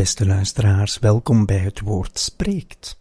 Beste luisteraars, welkom bij het woord spreekt.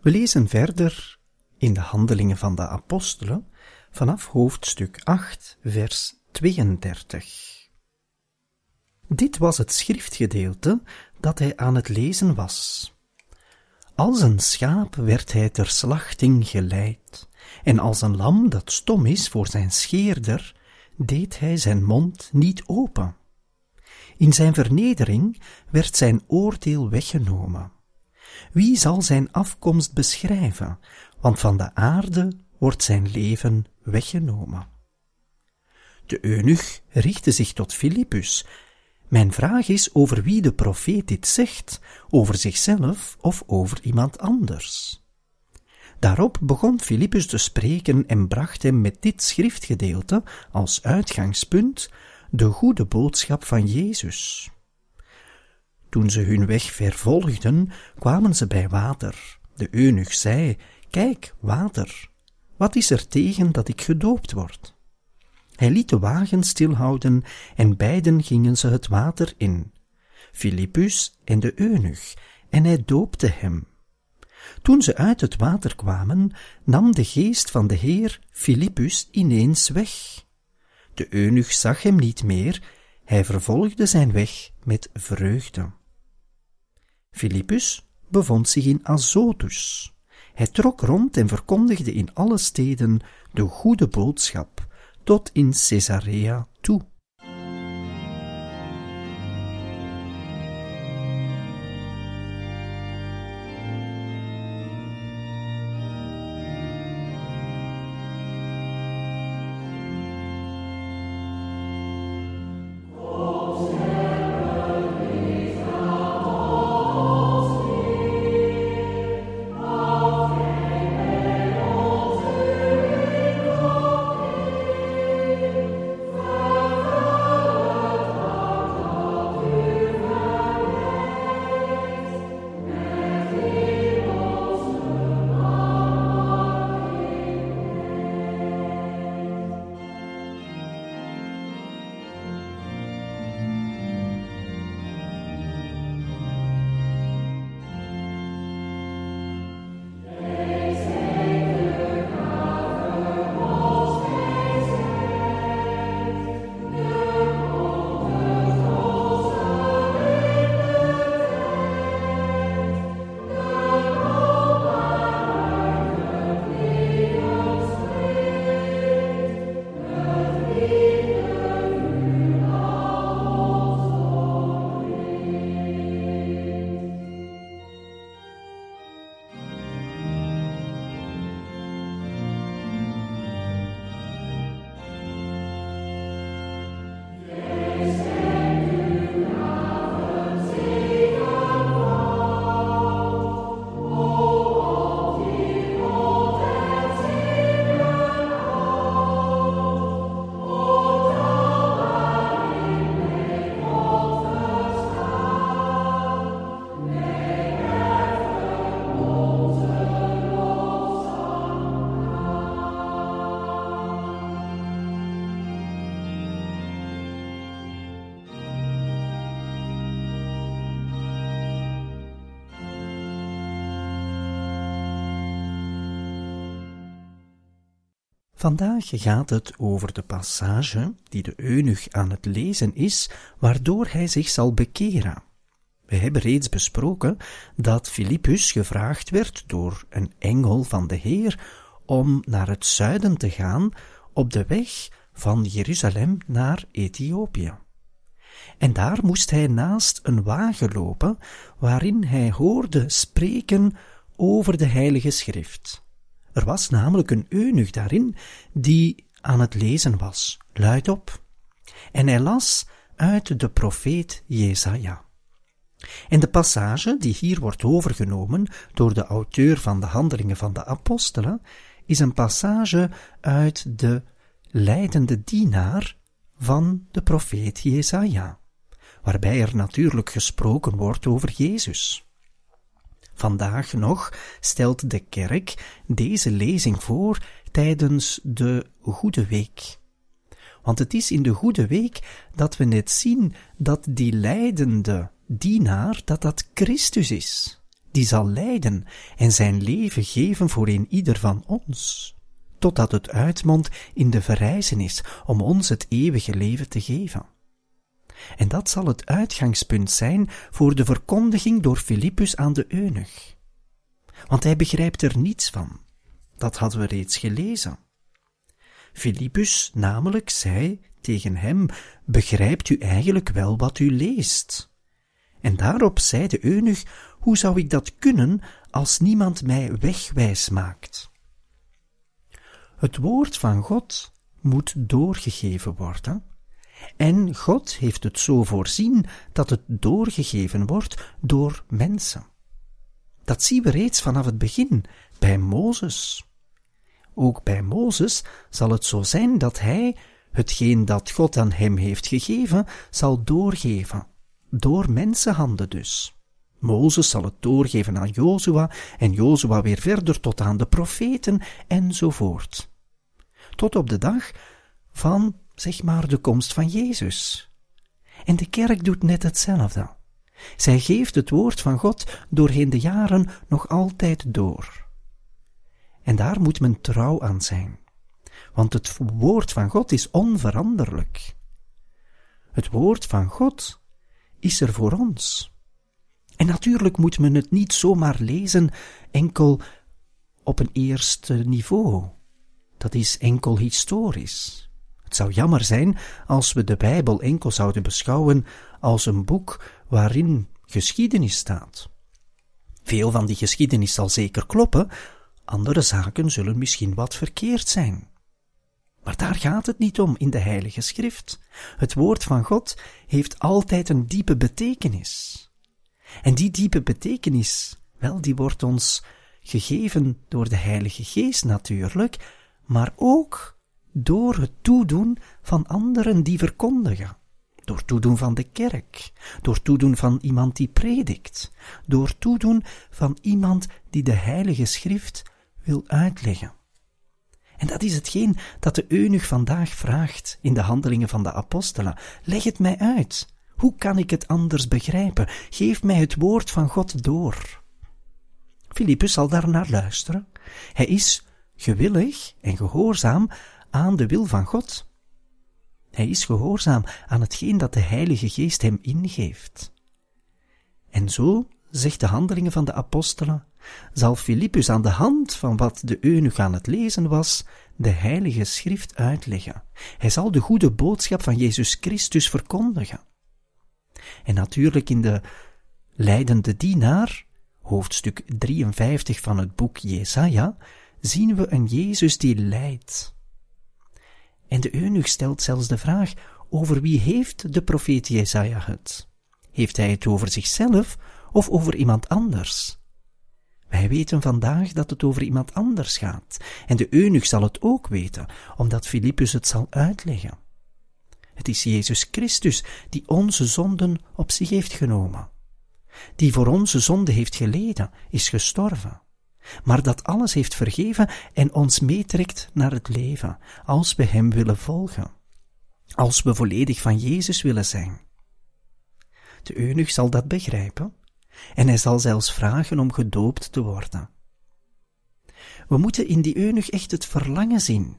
We lezen verder in de Handelingen van de Apostelen vanaf hoofdstuk 8, vers 32. Dit was het schriftgedeelte dat hij aan het lezen was. Als een schaap werd hij ter slachting geleid, en als een lam dat stom is voor zijn scheerder, deed hij zijn mond niet open. In zijn vernedering werd zijn oordeel weggenomen. Wie zal zijn afkomst beschrijven, want van de aarde wordt zijn leven weggenomen. De eunuch richtte zich tot Filippus. Mijn vraag is over wie de profeet dit zegt, over zichzelf of over iemand anders. Daarop begon Filippus te spreken en bracht hem met dit schriftgedeelte als uitgangspunt de goede boodschap van Jezus. Toen ze hun weg vervolgden, kwamen ze bij water. De eunuch zei, kijk, water, wat is er tegen dat ik gedoopt word? Hij liet de wagen stilhouden en beiden gingen ze het water in, Filippus en de eunuch, en hij doopte hem. Toen ze uit het water kwamen, nam de geest van de Heer Filippus ineens weg. De eunuch zag hem niet meer, hij vervolgde zijn weg met vreugde. Filippus bevond zich in Azotus. Hij trok rond en verkondigde in alle steden de goede boodschap, tot in Caesarea toe. Vandaag gaat het over de passage die de eunuch aan het lezen is, waardoor hij zich zal bekeren. We hebben reeds besproken dat Filippus gevraagd werd door een engel van de Heer om naar het zuiden te gaan op de weg van Jeruzalem naar Ethiopië. En daar moest hij naast een wagen lopen waarin hij hoorde spreken over de Heilige Schrift. Er was namelijk een eunuch daarin die aan het lezen was, luidop. En hij las uit de profeet Jesaja. En de passage die hier wordt overgenomen door de auteur van de Handelingen van de Apostelen is een passage uit de leidende dienaar van de profeet Jesaja, waarbij er natuurlijk gesproken wordt over Jezus. Vandaag nog stelt de kerk deze lezing voor tijdens de Goede Week. Want het is in de Goede Week dat we net zien dat die leidende dienaar, dat dat Christus is, die zal lijden en zijn leven geven voor een ieder van ons, totdat het uitmondt in de verrijzenis om ons het eeuwige leven te geven. En dat zal het uitgangspunt zijn voor de verkondiging door Filippus aan de eunuch. Want hij begrijpt er niets van. Dat hadden we reeds gelezen. Filippus namelijk zei tegen hem, begrijpt u eigenlijk wel wat u leest? En daarop zei de eunuch, hoe zou ik dat kunnen als niemand mij wegwijs maakt? Het woord van God moet doorgegeven worden, en God heeft het zo voorzien dat het doorgegeven wordt door mensen. Dat zien we reeds vanaf het begin, bij Mozes. Ook bij Mozes zal het zo zijn dat hij hetgeen dat God aan hem heeft gegeven, zal doorgeven, door mensenhanden dus. Mozes zal het doorgeven aan Jozua en Jozua weer verder tot aan de profeten enzovoort. Tot op de dag van, zeg maar, de komst van Jezus. En de kerk doet net hetzelfde. Zij geeft het woord van God doorheen de jaren nog altijd door. En daar moet men trouw aan zijn, want het woord van God is onveranderlijk. Het woord van God is er voor ons. En natuurlijk moet men het niet zomaar lezen enkel op een eerste niveau. Dat is enkel historisch. Het zou jammer zijn als we de Bijbel enkel zouden beschouwen als een boek waarin geschiedenis staat. Veel van die geschiedenis zal zeker kloppen, andere zaken zullen misschien wat verkeerd zijn. Maar daar gaat het niet om in de Heilige Schrift. Het woord van God heeft altijd een diepe betekenis. En die diepe betekenis, wel, die wordt ons gegeven door de Heilige Geest natuurlijk, maar ook door het toedoen van anderen die verkondigen. Door toedoen van de kerk, door toedoen van iemand die predikt, door toedoen van iemand die de Heilige Schrift wil uitleggen. En dat is hetgeen dat de eunuch vandaag vraagt in de handelingen van de apostelen. Leg het mij uit. Hoe kan ik het anders begrijpen? Geef mij het woord van God door. Filippus zal daar naar luisteren. Hij is gewillig en gehoorzaam aan de wil van God. Hij is gehoorzaam aan hetgeen dat de Heilige Geest hem ingeeft. En zo, zegt de handelingen van de apostelen, zal Filippus aan de hand van wat de eunuch aan het lezen was, de Heilige Schrift uitleggen. Hij zal de goede boodschap van Jezus Christus verkondigen. En natuurlijk in de leidende dienaar, hoofdstuk 53 van het boek Jesaja, zien we een Jezus die lijdt. En de eunuch stelt zelfs de vraag, over wie heeft de profeet Jesaja het? Heeft hij het over zichzelf of over iemand anders? Wij weten vandaag dat het over iemand anders gaat, en de eunuch zal het ook weten, omdat Filippus het zal uitleggen. Het is Jezus Christus die onze zonden op zich heeft genomen, die voor onze zonde heeft geleden, is gestorven, maar dat alles heeft vergeven en ons meetrekt naar het leven, als we Hem willen volgen, als we volledig van Jezus willen zijn. De eunuch zal dat begrijpen en hij zal zelfs vragen om gedoopt te worden. We moeten in die eunuch echt het verlangen zien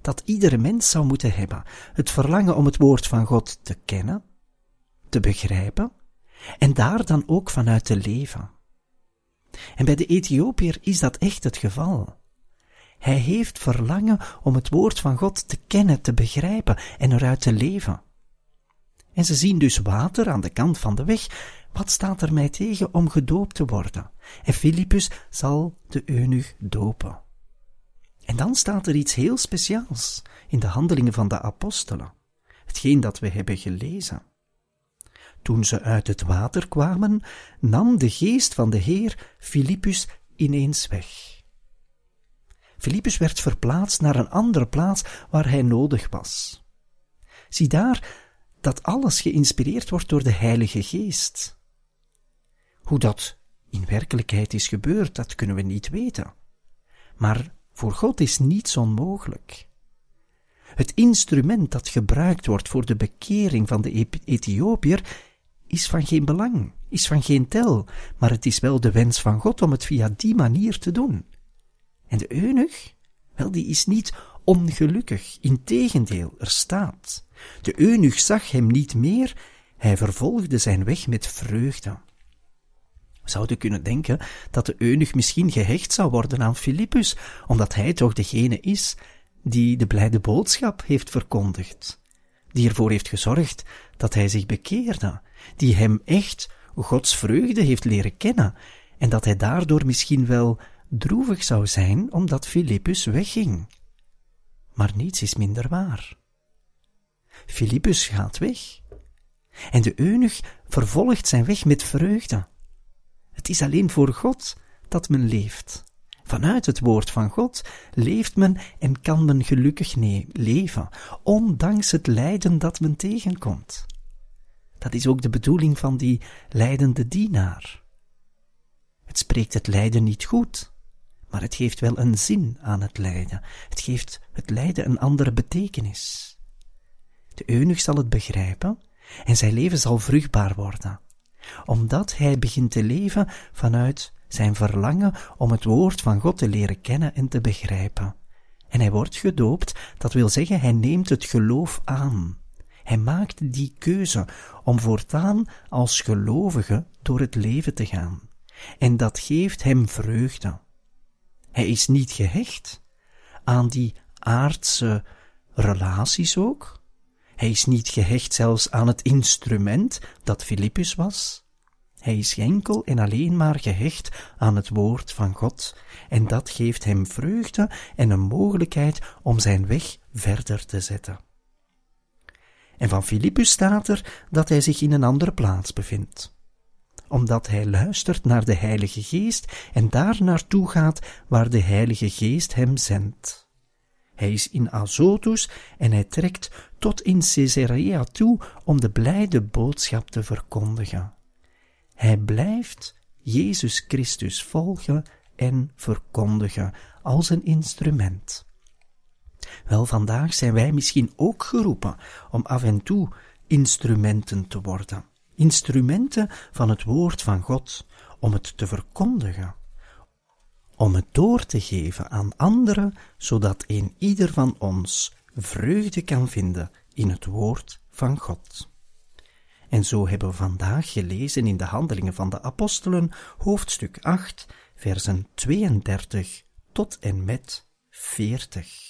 dat iedere mens zou moeten hebben. Het verlangen om het woord van God te kennen, te begrijpen en daar dan ook vanuit te leven. En bij de Ethiopiër is dat echt het geval. Hij heeft verlangen om het woord van God te kennen, te begrijpen en eruit te leven. En ze zien dus water aan de kant van de weg. Wat staat er mij tegen om gedoopt te worden? En Filippus zal de eunuch dopen. En dan staat er iets heel speciaals in de handelingen van de apostelen. hetgeen dat we hebben gelezen. Toen ze uit het water kwamen, nam de geest van de Heer Filippus ineens weg. Filippus werd verplaatst naar een andere plaats waar hij nodig was. Zie daar dat alles geïnspireerd wordt door de Heilige Geest. Hoe dat in werkelijkheid is gebeurd, dat kunnen we niet weten. Maar voor God is niets onmogelijk. Het instrument dat gebruikt wordt voor de bekering van de Ethiopiër is van geen belang, is van geen tel, maar het is wel de wens van God om het via die manier te doen. En de eunuch, wel, die is niet ongelukkig, integendeel, er staat. De eunuch zag hem niet meer, hij vervolgde zijn weg met vreugde. We zouden kunnen denken dat de eunuch misschien gehecht zou worden aan Filippus, omdat hij toch degene is die de blijde boodschap heeft verkondigd, die ervoor heeft gezorgd dat hij zich bekeerde, die hem echt Gods vreugde heeft leren kennen, en dat hij daardoor misschien wel droevig zou zijn omdat Filippus wegging. Maar niets is minder waar. Filippus gaat weg. En de eunuch vervolgt zijn weg met vreugde. Het is alleen voor God dat men leeft. Vanuit het woord van God leeft men en kan men gelukkig leven, ondanks het lijden dat men tegenkomt. Dat is ook de bedoeling van die lijdende dienaar. Het spreekt het lijden niet goed, maar het geeft wel een zin aan het lijden. Het geeft het lijden een andere betekenis. De eunuch zal het begrijpen en zijn leven zal vruchtbaar worden, omdat hij begint te leven vanuit zijn verlangen om het woord van God te leren kennen en te begrijpen. En hij wordt gedoopt, dat wil zeggen, hij neemt het geloof aan. Hij maakt die keuze om voortaan als gelovige door het leven te gaan. En dat geeft hem vreugde. Hij is niet gehecht aan die aardse relaties ook. Hij is niet gehecht zelfs aan het instrument dat Filippus was. Hij is enkel en alleen maar gehecht aan het woord van God, en dat geeft hem vreugde en een mogelijkheid om zijn weg verder te zetten. En van Filippus staat er dat hij zich in een andere plaats bevindt omdat hij luistert naar de Heilige Geest en daar naartoe gaat waar de Heilige Geest hem zendt. Hij is in Azotus en hij trekt tot in Caesarea toe om de blijde boodschap te verkondigen. Hij blijft Jezus Christus volgen en verkondigen als een instrument. Wel, vandaag zijn wij misschien ook geroepen om af en toe instrumenten te worden instrumenten van het woord van God, om het te verkondigen, om het door te geven aan anderen, zodat een ieder van ons vreugde kan vinden in het woord van God. En zo hebben we vandaag gelezen in de Handelingen van de Apostelen, hoofdstuk 8, versen 32 tot en met 40.